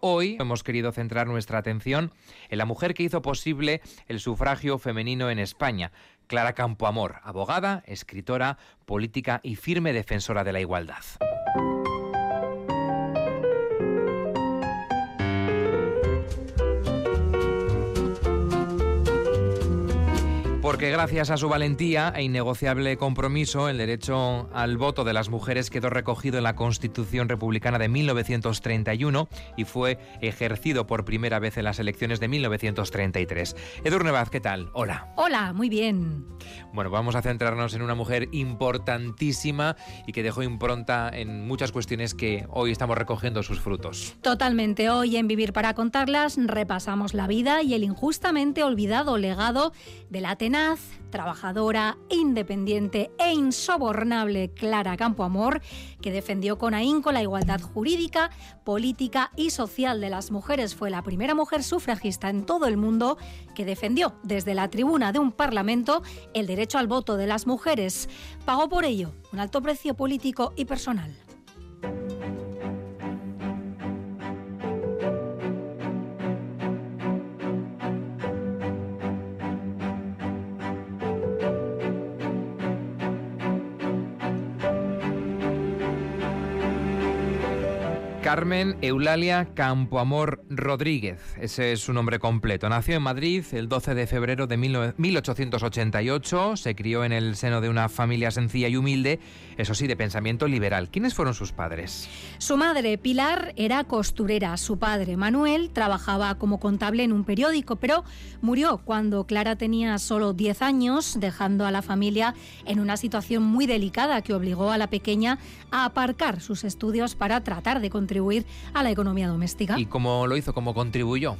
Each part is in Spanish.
Hoy hemos querido centrar nuestra atención en la mujer que hizo posible el sufragio femenino en España, Clara Campoamor, abogada, escritora, política y firme defensora de la igualdad. Porque gracias a su valentía e innegociable compromiso, el derecho al voto de las mujeres quedó recogido en la Constitución Republicana de 1931 y fue ejercido por primera vez en las elecciones de 1933. Edurne Vaz, ¿qué tal? Hola. Hola, muy bien. Bueno, vamos a centrarnos en una mujer importantísima y que dejó impronta en muchas cuestiones que hoy estamos recogiendo sus frutos. Totalmente. Hoy en Vivir para contarlas repasamos la vida y el injustamente olvidado legado de la Atena trabajadora, independiente e insobornable Clara Campoamor, que defendió con ahínco la igualdad jurídica, política y social de las mujeres. Fue la primera mujer sufragista en todo el mundo que defendió desde la tribuna de un parlamento el derecho al voto de las mujeres. Pagó por ello un alto precio político y personal. Carmen Eulalia Campoamor Rodríguez, ese es su nombre completo. Nació en Madrid el 12 de febrero de 1888, se crió en el seno de una familia sencilla y humilde, eso sí, de pensamiento liberal. ¿Quiénes fueron sus padres? Su madre, Pilar, era costurera. Su padre, Manuel, trabajaba como contable en un periódico, pero murió cuando Clara tenía solo 10 años, dejando a la familia en una situación muy delicada que obligó a la pequeña a aparcar sus estudios para tratar de contribuir a la economía doméstica. ¿Y cómo lo hizo? ¿Cómo contribuyó?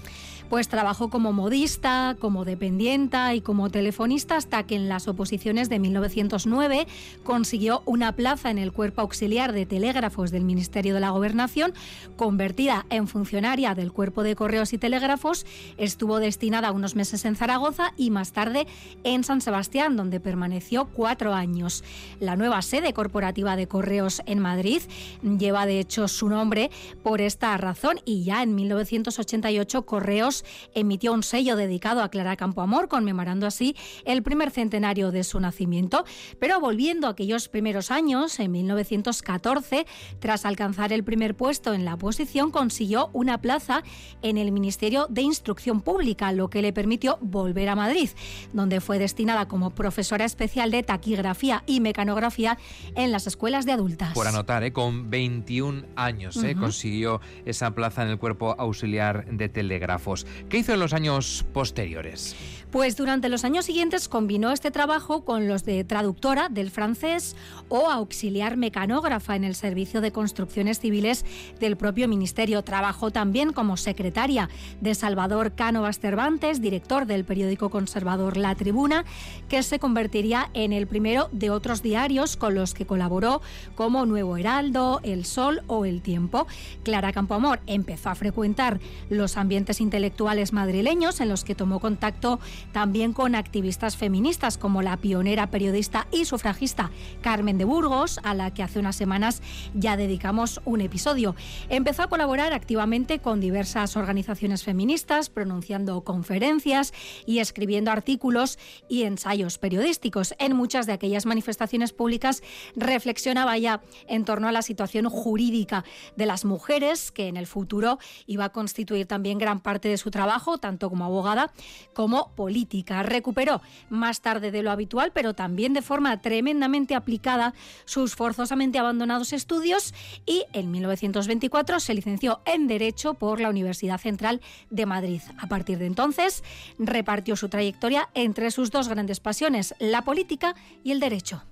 Pues trabajó como modista, como dependienta y como telefonista hasta que en las oposiciones de 1909 consiguió una plaza en el cuerpo auxiliar de telégrafos del Ministerio de la Gobernación, convertida en funcionaria del cuerpo de correos y telégrafos, estuvo destinada unos meses en Zaragoza y más tarde en San Sebastián, donde permaneció cuatro años. La nueva sede corporativa de correos en Madrid lleva de hecho su nombre por esta razón y ya en 1988 Correos emitió un sello dedicado a Clara Campoamor, conmemorando así el primer centenario de su nacimiento. Pero volviendo a aquellos primeros años, en 1914, tras alcanzar el primer puesto en la oposición, consiguió una plaza en el Ministerio de Instrucción Pública, lo que le permitió volver a Madrid, donde fue destinada como profesora especial de taquigrafía y mecanografía en las escuelas de adultas. Por anotar, ¿eh? con 21 años ¿eh? consiguió esa plaza en el cuerpo auxiliar de telégrafos. ¿Qué hizo en los años posteriores? Pues durante los años siguientes combinó este trabajo con los de traductora del francés o auxiliar mecanógrafa en el Servicio de Construcciones Civiles del propio Ministerio. Trabajó también como secretaria de Salvador Cánovas Cervantes, director del periódico conservador La Tribuna, que se convertiría en el primero de otros diarios con los que colaboró como Nuevo Heraldo, El Sol o El Tiempo. Clara Campoamor empezó a frecuentar los ambientes intelectuales madrileños en los que tomó contacto también con activistas feministas como la pionera periodista y sufragista Carmen de Burgos, a la que hace unas semanas ya dedicamos un episodio. Empezó a colaborar activamente con diversas organizaciones feministas, pronunciando conferencias y escribiendo artículos y ensayos periodísticos. En muchas de aquellas manifestaciones públicas reflexionaba ya en torno a la situación jurídica de las mujeres, que en el futuro iba a constituir también gran parte de su trabajo, tanto como abogada como política política. Recuperó más tarde de lo habitual, pero también de forma tremendamente aplicada, sus forzosamente abandonados estudios y en 1924 se licenció en Derecho por la Universidad Central de Madrid. A partir de entonces repartió su trayectoria entre sus dos grandes pasiones, la política y el derecho.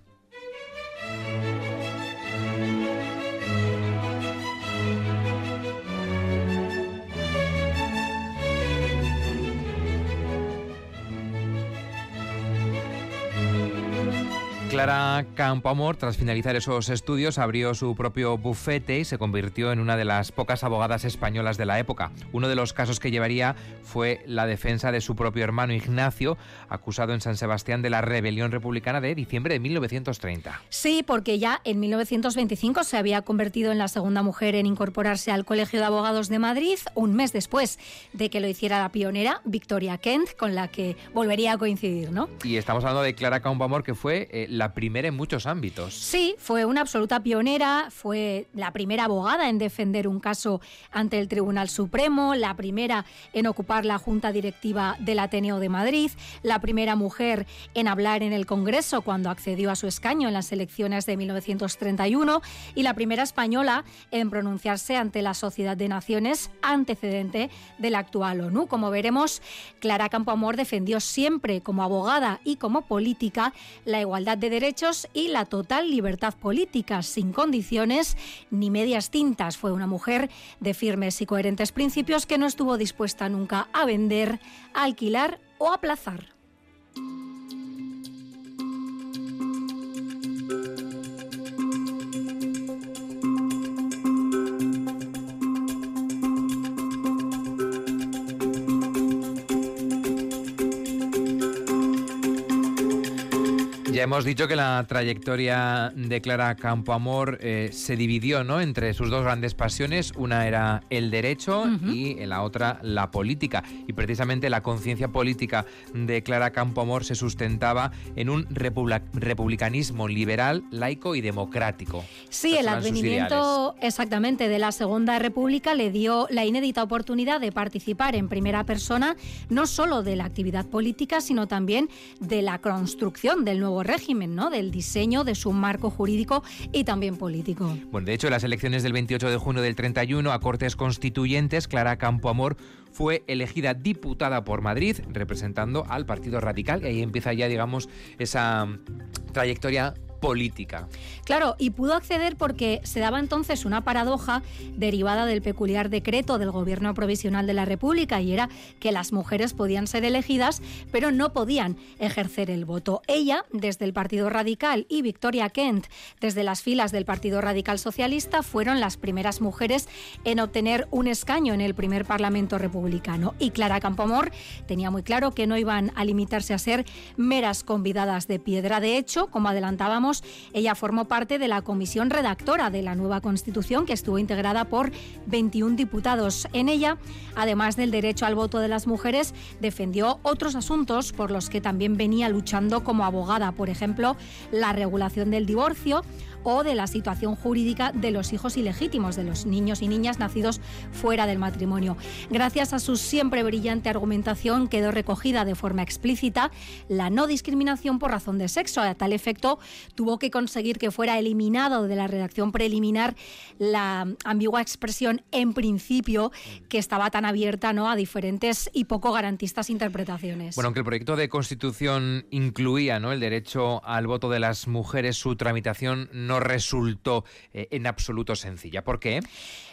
Clara Campoamor, tras finalizar esos estudios, abrió su propio bufete y se convirtió en una de las pocas abogadas españolas de la época. Uno de los casos que llevaría fue la defensa de su propio hermano Ignacio, acusado en San Sebastián de la rebelión republicana de diciembre de 1930. Sí, porque ya en 1925 se había convertido en la segunda mujer en incorporarse al Colegio de Abogados de Madrid, un mes después de que lo hiciera la pionera Victoria Kent, con la que volvería a coincidir, ¿no? Y estamos hablando de Clara Campoamor, que fue eh, la primera en muchos ámbitos. Sí, fue una absoluta pionera, fue la primera abogada en defender un caso ante el Tribunal Supremo, la primera en ocupar la Junta Directiva del Ateneo de Madrid, la primera mujer en hablar en el Congreso cuando accedió a su escaño en las elecciones de 1931 y la primera española en pronunciarse ante la Sociedad de Naciones antecedente de la actual ONU. Como veremos, Clara Campoamor defendió siempre como abogada y como política la igualdad de derechos y la total libertad política, sin condiciones ni medias tintas. Fue una mujer de firmes y coherentes principios que no estuvo dispuesta nunca a vender, a alquilar o aplazar. Ya hemos dicho que la trayectoria de Clara Campoamor eh, se dividió ¿no? entre sus dos grandes pasiones. Una era el derecho y la otra la política. Y precisamente la conciencia política de Clara Campoamor se sustentaba en un republicanismo liberal, laico y democrático. Sí, el advenimiento exactamente de la Segunda República le dio la inédita oportunidad de participar en primera persona no solo de la actividad política, sino también de la construcción del nuevo régimen, ¿no? Del diseño de su marco jurídico y también político. Bueno, de hecho, en las elecciones del 28 de junio del 31 a Cortes Constituyentes, Clara Campoamor fue elegida diputada por Madrid representando al Partido Radical y ahí empieza ya, digamos, esa trayectoria Claro, y pudo acceder porque se daba entonces una paradoja derivada del peculiar decreto del Gobierno Provisional de la República y era que las mujeres podían ser elegidas, pero no podían ejercer el voto. Ella, desde el Partido Radical, y Victoria Kent, desde las filas del Partido Radical Socialista, fueron las primeras mujeres en obtener un escaño en el primer Parlamento republicano. Y Clara Campomor tenía muy claro que no iban a limitarse a ser meras convidadas de piedra. De hecho, como adelantábamos, ella formó parte de la comisión redactora de la nueva Constitución que estuvo integrada por 21 diputados. En ella, además del derecho al voto de las mujeres, defendió otros asuntos por los que también venía luchando como abogada, por ejemplo, la regulación del divorcio o de la situación jurídica de los hijos ilegítimos, de los niños y niñas nacidos fuera del matrimonio. Gracias a su siempre brillante argumentación quedó recogida de forma explícita la no discriminación por razón de sexo. A tal efecto, tuvo que conseguir que fuera eliminado de la redacción preliminar la ambigua expresión en principio que estaba tan abierta ¿no? a diferentes y poco garantistas interpretaciones. Bueno, aunque el proyecto de constitución incluía ¿no? el derecho al voto de las mujeres, su tramitación no resultó eh, en absoluto sencilla. ¿Por qué?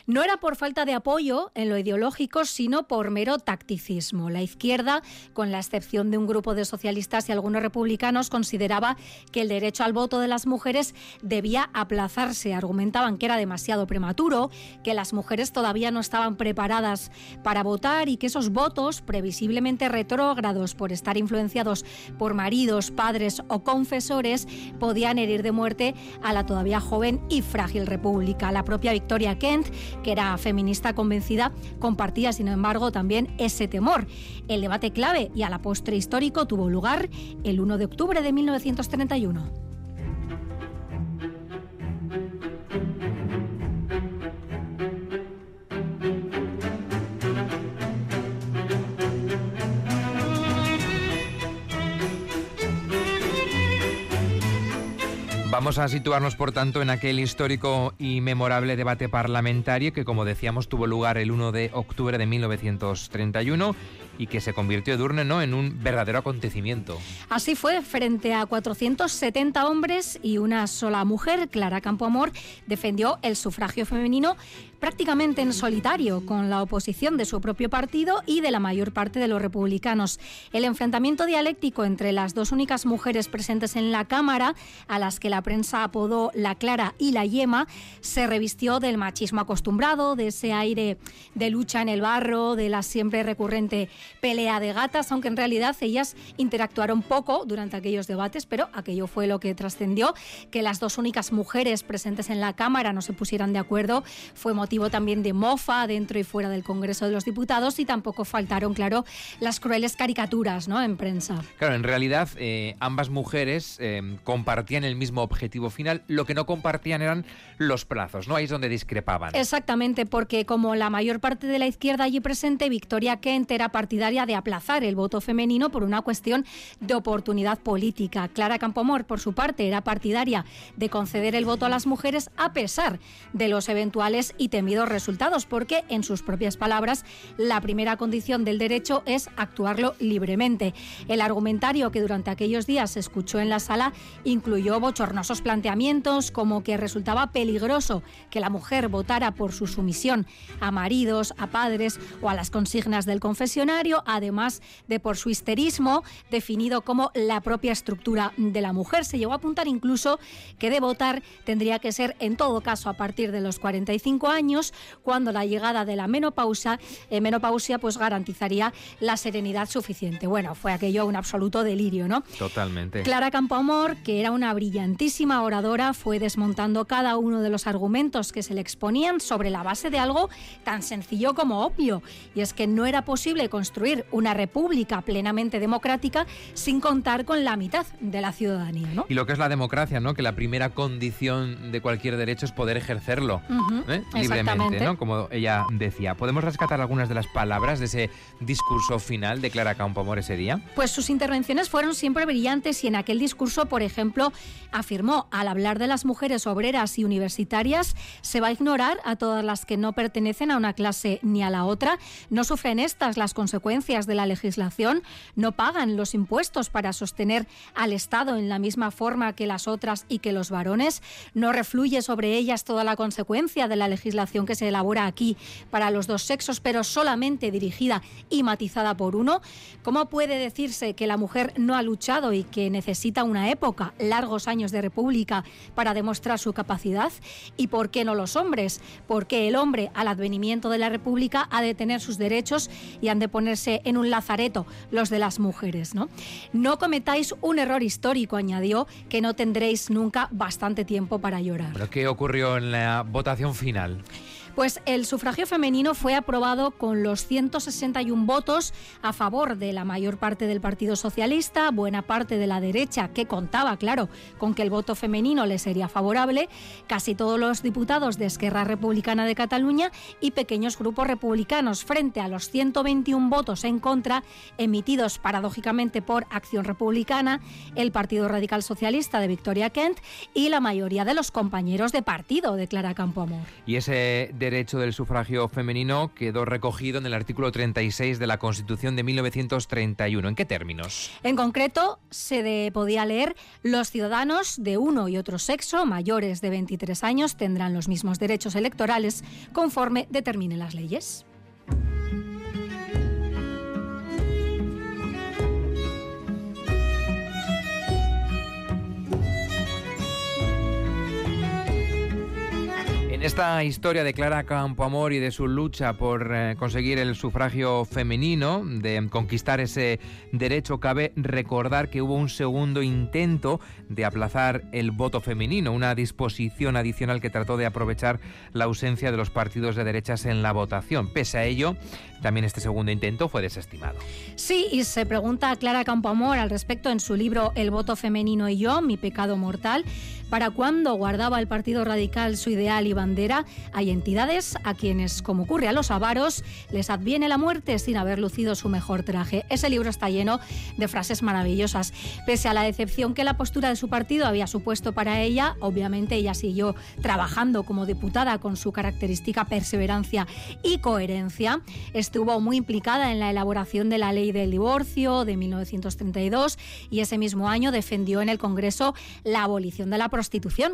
No era por falta de apoyo en lo ideológico, sino por mero tacticismo. La izquierda, con la excepción de un grupo de socialistas y algunos republicanos, consideraba que el derecho al voto de las mujeres debía aplazarse. Argumentaban que era demasiado prematuro, que las mujeres todavía no estaban preparadas para votar y que esos votos, previsiblemente retrógrados por estar influenciados por maridos, padres o confesores, podían herir de muerte a la todavía joven y frágil república. La propia Victoria Kent que era feminista convencida, compartía, sin embargo, también ese temor. El debate clave y a la postre histórico tuvo lugar el 1 de octubre de 1931. Vamos a situarnos, por tanto, en aquel histórico y memorable debate parlamentario que, como decíamos, tuvo lugar el 1 de octubre de 1931 y que se convirtió Edurne ¿no? en un verdadero acontecimiento. Así fue, frente a 470 hombres y una sola mujer, Clara Campoamor defendió el sufragio femenino prácticamente en solitario, con la oposición de su propio partido y de la mayor parte de los republicanos. El enfrentamiento dialéctico entre las dos únicas mujeres presentes en la Cámara, a las que la prensa apodó la Clara y la Yema, se revistió del machismo acostumbrado, de ese aire de lucha en el barro, de la siempre recurrente pelea de gatas, aunque en realidad ellas interactuaron poco durante aquellos debates, pero aquello fue lo que trascendió, que las dos únicas mujeres presentes en la Cámara no se pusieran de acuerdo, fue motivo también de mofa dentro y fuera del Congreso de los Diputados y tampoco faltaron, claro, las crueles caricaturas ¿no? en prensa. Claro, en realidad eh, ambas mujeres eh, compartían el mismo objetivo final, lo que no compartían eran los plazos, ¿no? Ahí es donde discrepaban. Exactamente, porque como la mayor parte de la izquierda allí presente, Victoria Kent era partidaria de aplazar el voto femenino por una cuestión de oportunidad política. Clara Campomor, por su parte, era partidaria de conceder el voto a las mujeres a pesar de los eventuales y resultados, porque, en sus propias palabras, la primera condición del derecho es actuarlo libremente. El argumentario que durante aquellos días se escuchó en la sala incluyó bochornosos planteamientos como que resultaba peligroso que la mujer votara por su sumisión a maridos, a padres o a las consignas del confesionario, además de por su histerismo, definido como la propia estructura de la mujer. Se llegó a apuntar incluso que de votar tendría que ser en todo caso a partir de los 45 años cuando la llegada de la menopausia, eh, menopausia pues garantizaría la serenidad suficiente. Bueno, fue aquello un absoluto delirio, ¿no? Totalmente. Clara Campoamor, que era una brillantísima oradora, fue desmontando cada uno de los argumentos que se le exponían sobre la base de algo tan sencillo como obvio, y es que no era posible construir una república plenamente democrática sin contar con la mitad de la ciudadanía, ¿no? Y lo que es la democracia, ¿no? Que la primera condición de cualquier derecho es poder ejercerlo ¿eh? ¿no? Como ella decía. ¿Podemos rescatar algunas de las palabras de ese discurso final de Clara Campoamor ese día? Pues sus intervenciones fueron siempre brillantes y en aquel discurso, por ejemplo, afirmó, al hablar de las mujeres obreras y universitarias, se va a ignorar a todas las que no pertenecen a una clase ni a la otra, no sufren estas las consecuencias de la legislación, no pagan los impuestos para sostener al Estado en la misma forma que las otras y que los varones, no refluye sobre ellas toda la consecuencia de la legislación que se elabora aquí para los dos sexos, pero solamente dirigida y matizada por uno, ¿cómo puede decirse que la mujer no ha luchado y que necesita una época, largos años de república, para demostrar su capacidad? ¿Y por qué no los hombres? Porque el hombre, al advenimiento de la república, ha de tener sus derechos y han de en un lazareto los de las mujeres. No, no cometáis un error histórico, añadió, que no tendréis nunca bastante tiempo para llorar. ¿Pero qué ocurrió en la votación final? Pues el sufragio femenino fue aprobado con los 161 votos a favor de la mayor parte del Partido Socialista, buena parte de la derecha, que contaba, claro, con que el voto femenino le sería favorable, casi todos los diputados de Esquerra Republicana de Cataluña y pequeños grupos republicanos, frente a los 121 votos en contra emitidos paradójicamente por Acción Republicana, el Partido Radical Socialista de Victoria Kent y la mayoría de los compañeros de partido de Clara Campoamor. Y ese derecho del sufragio femenino quedó recogido en el artículo 36 de la Constitución de 1931. ¿En qué términos? En concreto, se podía leer los ciudadanos de uno y otro sexo mayores de 23 años tendrán los mismos derechos electorales conforme determinen las leyes. Esta historia de Clara Campoamor y de su lucha por eh, conseguir el sufragio femenino, de conquistar ese derecho, cabe recordar que hubo un segundo intento de aplazar el voto femenino, una disposición adicional que trató de aprovechar la ausencia de los partidos de derechas en la votación. Pese a ello, también este segundo intento fue desestimado. Sí, y se pregunta a Clara Campoamor al respecto en su libro El voto femenino y yo, mi pecado mortal. ¿Para cuándo guardaba el Partido Radical su ideal y bandera? Hay entidades a quienes, como ocurre a los avaros, les adviene la muerte sin haber lucido su mejor traje. Ese libro está lleno de frases maravillosas. Pese a la decepción que la postura de su partido había supuesto para ella, obviamente ella siguió trabajando como diputada con su característica perseverancia y coherencia. Estuvo muy implicada en la elaboración de la ley del divorcio de 1932 y ese mismo año defendió en el Congreso la abolición de la prostitución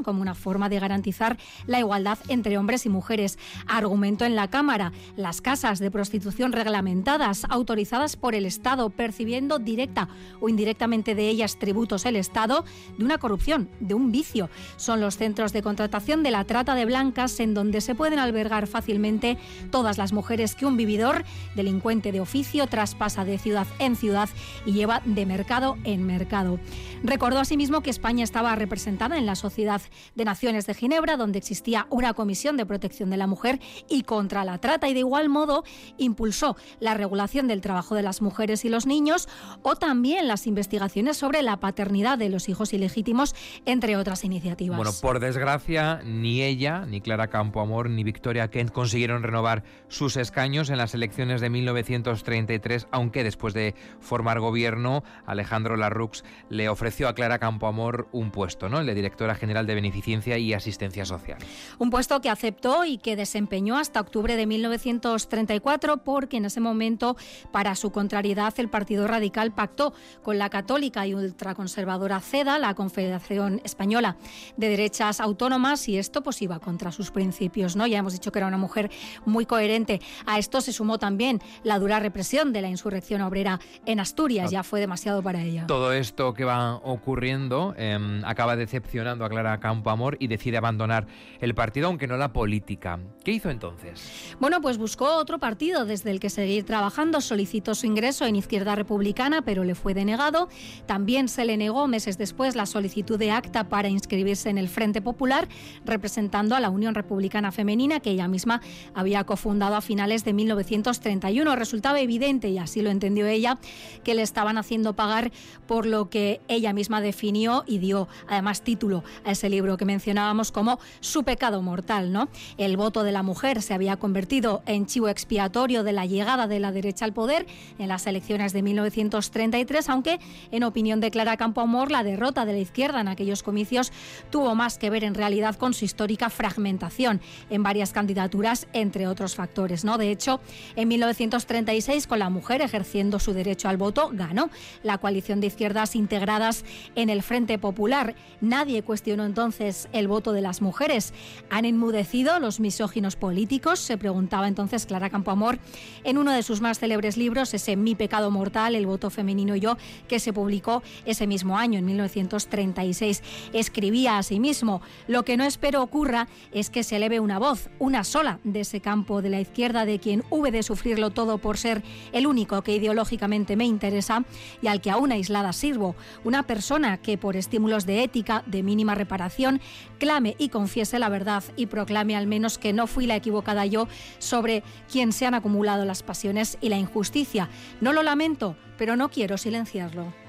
como una forma de garantizar la igualdad entre hombres y mujeres. Argumentó en la Cámara las casas de prostitución reglamentadas, autorizadas por el Estado, percibiendo directa o indirectamente de ellas tributos el Estado, de una corrupción, de un vicio. Son los centros de contratación de la trata de blancas en donde se pueden albergar fácilmente todas las mujeres que un vividor, delincuente de oficio, traspasa de ciudad en ciudad y lleva de mercado en mercado. Recordó asimismo que España estaba representada en la Sociedad de Naciones de Ginebra, donde existía una comisión de protección de la mujer y contra la trata y de igual modo impulsó la regulación del trabajo de las mujeres y los niños o también las investigaciones sobre la paternidad de los hijos ilegítimos, entre otras iniciativas. Bueno, por desgracia, ni ella, ni Clara Campoamor, ni Victoria Kent consiguieron renovar sus escaños en las elecciones de 1933, aunque después de formar gobierno, Alejandro Larrux le ofreció a Clara Campoamor un puesto, ¿no? El de directora general de Beneficencia y Asistencia Social. Un puesto que aceptó y que desempeñó hasta octubre de 1934 porque en ese momento, para su contrariedad, el Partido Radical pactó con la católica y ultraconservadora CEDA, la Confederación Española de Derechas Autónomas, y esto pues iba contra sus principios, ¿no? Ya hemos dicho que era una mujer muy coherente. A esto se sumó también la dura represión de la insurrección obrera en Asturias, ya fue demasiado para ella. Todo esto que va ocurriendo em, acaba decepcionando a Clara Campoamor y decide abandonar el partido, aunque no la política. ¿Qué hizo entonces? Bueno, pues buscó otro partido desde el que seguir trabajando, solicitó su ingreso en Izquierda Republicana, pero le fue denegado. También se le negó meses después la solicitud de acta para inscribirse en el Frente Popular, representando a la Unión Republicana Femenina, que ella misma había cofundado a finales de 1931. Resultaba evidente, y así lo entendió ella, que le estaban haciendo pagar por lo que ella misma definió y dio además título a ese libro que mencionábamos como Su pecado mortal, ¿no? El voto de la mujer se había convertido en chivo expiatorio de la llegada de la derecha al poder en las elecciones de 1933, aunque en opinión de Clara Campoamor la derrota de la izquierda en aquellos comicios tuvo más que ver en realidad con su histórica fragmentación en varias candidaturas, entre otros factores, ¿no? De hecho, en 1936 con la mujer ejerciendo su derecho al voto ganó la coalición de izquierdas integradas en el Frente Popular. Nadie cuestionó entonces el voto de las mujeres. ¿Han enmudecido los misóginos políticos? Se preguntaba entonces Clara Campoamor en uno de sus más célebres libros, ese Mi pecado mortal, el voto femenino y yo, que se publicó ese mismo año, en 1936. Escribía asimismo, lo que no espero ocurra es que se eleve una voz, una sola, de ese campo de la izquierda de quien hube de sufrirlo todo por ser el único que ideológicamente me interesa y al que aún aislada sirvo, una persona que por estímulos de ética, de reparación, clame y confiese la verdad y proclame al menos que no fui la equivocada yo sobre quien se han acumulado las pasiones y la injusticia. No lo lamento, pero no quiero silenciarlo.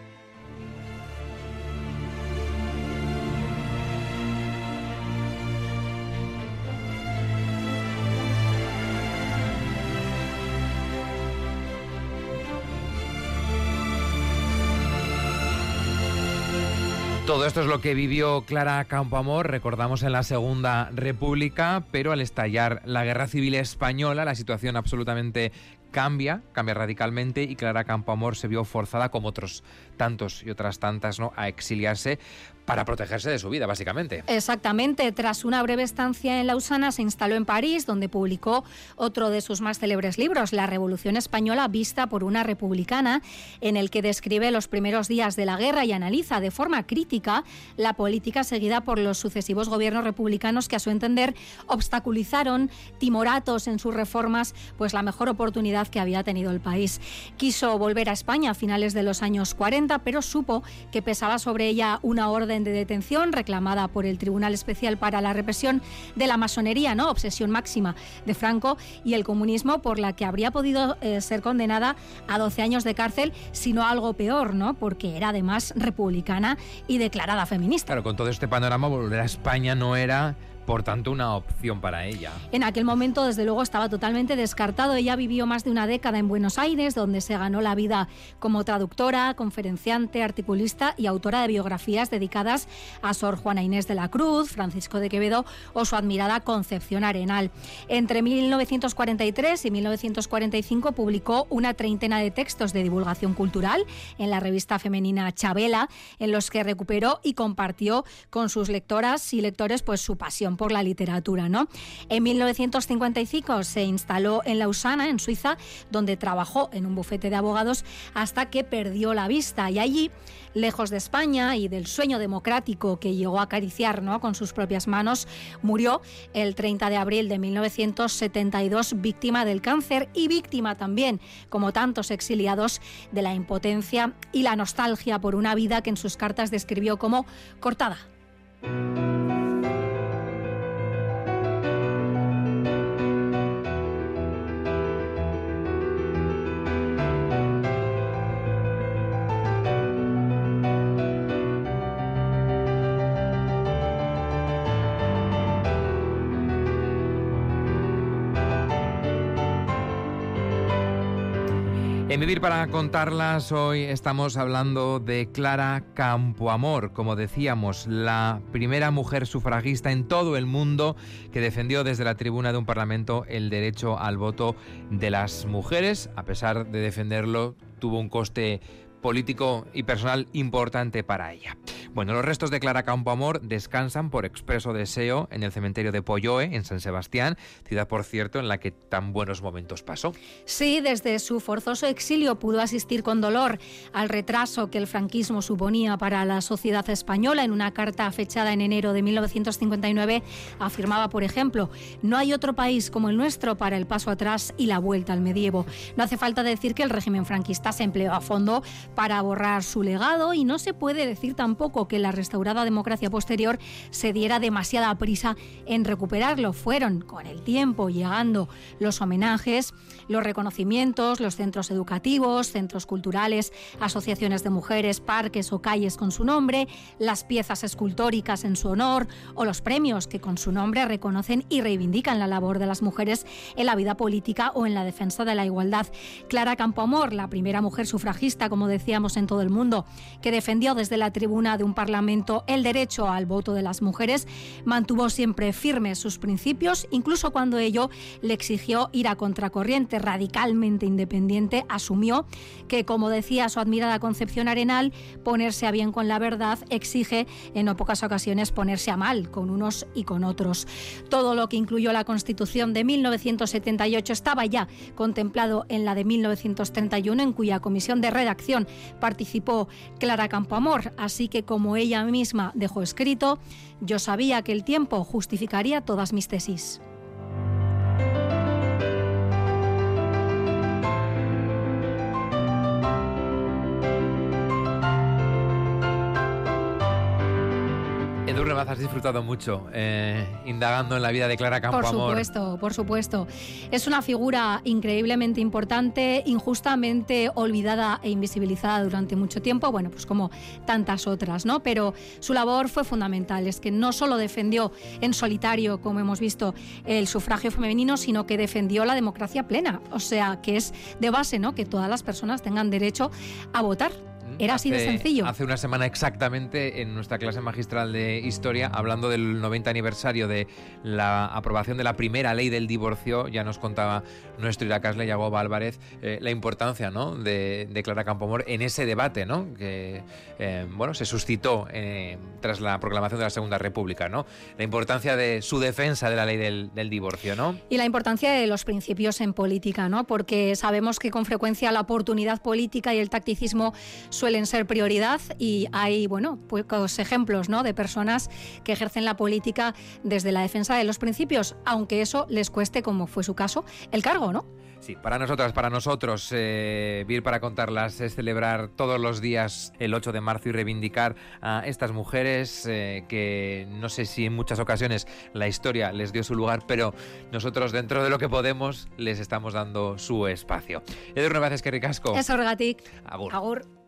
Todo esto es lo que vivió Clara Campoamor, recordamos en la Segunda República, pero al estallar la Guerra Civil Española, la situación absolutamente cambia, cambia radicalmente y Clara Campoamor se vio forzada, como otros tantos y otras tantas, ¿no? a exiliarse para protegerse de su vida, básicamente. Exactamente. Tras una breve estancia en Lausana, se instaló en París, donde publicó otro de sus más célebres libros, La Revolución Española vista por una republicana, en el que describe los primeros días de la guerra y analiza de forma crítica la política seguida por los sucesivos gobiernos republicanos que, a su entender, obstaculizaron, timoratos en sus reformas, pues la mejor oportunidad que había tenido el país. Quiso volver a España a finales de los años 40, pero supo que pesaba sobre ella una orden de detención reclamada por el Tribunal Especial para la Represión de la Masonería, ¿no? obsesión máxima de Franco y el comunismo, por la que habría podido eh, ser condenada a 12 años de cárcel, sino algo peor, ¿no? porque era además republicana y declarada feminista. Claro, con todo este panorama, volver a España no era por tanto una opción para ella. En aquel momento, desde luego, estaba totalmente descartado. Ella vivió más de una década en Buenos Aires, donde se ganó la vida como traductora, conferenciante, articulista y autora de biografías dedicadas a Sor Juana Inés de la Cruz, Francisco de Quevedo o su admirada Concepción Arenal. Entre 1943 y 1945 publicó una treintena de textos de divulgación cultural en la revista femenina Chabela, en los que recuperó y compartió con sus lectoras y lectores pues su pasión por la literatura. ¿no? En 1955 se instaló en Lausana, en Suiza, donde trabajó en un bufete de abogados hasta que perdió la vista y allí lejos de España y del sueño democrático que llegó a acariciar ¿no? con sus propias manos, murió el 30 de abril de 1972 víctima del cáncer y víctima también, como tantos exiliados, de la impotencia y la nostalgia por una vida que en sus cartas describió como cortada. En Vivir para contarlas, hoy estamos hablando de Clara Campoamor, como decíamos, la primera mujer sufragista en todo el mundo que defendió desde la tribuna de un parlamento el derecho al voto de las mujeres. A pesar de defenderlo, tuvo un coste político y personal importante para ella. Bueno, los restos de Clara Campoamor descansan por expreso deseo en el cementerio de Polloe, en San Sebastián, ciudad, por cierto, en la que tan buenos momentos pasó. Sí, desde su forzoso exilio pudo asistir con dolor al retraso que el franquismo suponía para la sociedad española. En una carta fechada en enero de 1959 afirmaba, por ejemplo, no hay otro país como el nuestro para el paso atrás y la vuelta al medievo. No hace falta decir que el régimen franquista se empleó a fondo para borrar su legado y no se puede decir tampoco que la restaurada democracia posterior se diera demasiada prisa en recuperarlo. Fueron con el tiempo llegando los homenajes, los reconocimientos, los centros educativos, centros culturales, asociaciones de mujeres, parques o calles con su nombre, las piezas escultóricas en su honor o los premios que con su nombre reconocen y reivindican la labor de las mujeres en la vida política o en la defensa de la igualdad. Clara Campoamor, la primera mujer sufragista, como decía, en todo el mundo, que defendió desde la tribuna de un parlamento el derecho al voto de las mujeres, mantuvo siempre firmes sus principios, incluso cuando ello le exigió ir a contracorriente, radicalmente independiente, asumió que, como decía su admirada Concepción Arenal, ponerse a bien con la verdad exige en no pocas ocasiones ponerse a mal con unos y con otros. Todo lo que incluyó la Constitución de 1978 estaba ya contemplado en la de 1931, en cuya comisión de redacción participó Clara Campoamor, así que como ella misma dejó escrito, yo sabía que el tiempo justificaría todas mis tesis. Edurne has disfrutado mucho eh, indagando en la vida de Clara Campoamor. Por supuesto, por supuesto. Es una figura increíblemente importante, injustamente olvidada e invisibilizada durante mucho tiempo, bueno, pues como tantas otras, ¿no? Pero su labor fue fundamental, es que no solo defendió en solitario, como hemos visto, el sufragio femenino, sino que defendió la democracia plena, o sea, que es de base, ¿no? Que todas las personas tengan derecho a votar era así de sencillo. Hace una semana exactamente, en nuestra clase magistral de historia, hablando del 90 aniversario de la aprobación de la primera ley del divorcio, ya nos contaba nuestro Iracasle Yagoba Álvarez eh, la importancia ¿no? de, de, Clara Campomor en ese debate ¿no? que eh, bueno, se suscitó eh, tras la proclamación de la Segunda República. ¿no? La importancia de su defensa de la ley del, del divorcio. ¿no? Y la importancia de los principios en política, ¿no? porque sabemos que con frecuencia la oportunidad política y el tacticismo suelen suelen ser prioridad y hay, bueno, pues ejemplos ¿no? de personas que ejercen la política desde la defensa de los principios, aunque eso les cueste, como fue su caso, el cargo, ¿no? Sí, para nosotras, para nosotros, eh, vir para contarlas es celebrar todos los días el 8 de marzo y reivindicar a estas mujeres eh, que no sé si en muchas ocasiones la historia les dio su lugar, pero nosotros dentro de lo que podemos les estamos dando su espacio. Edu Nuevaces, que ricasco. Es orgatic. Agur. Agur.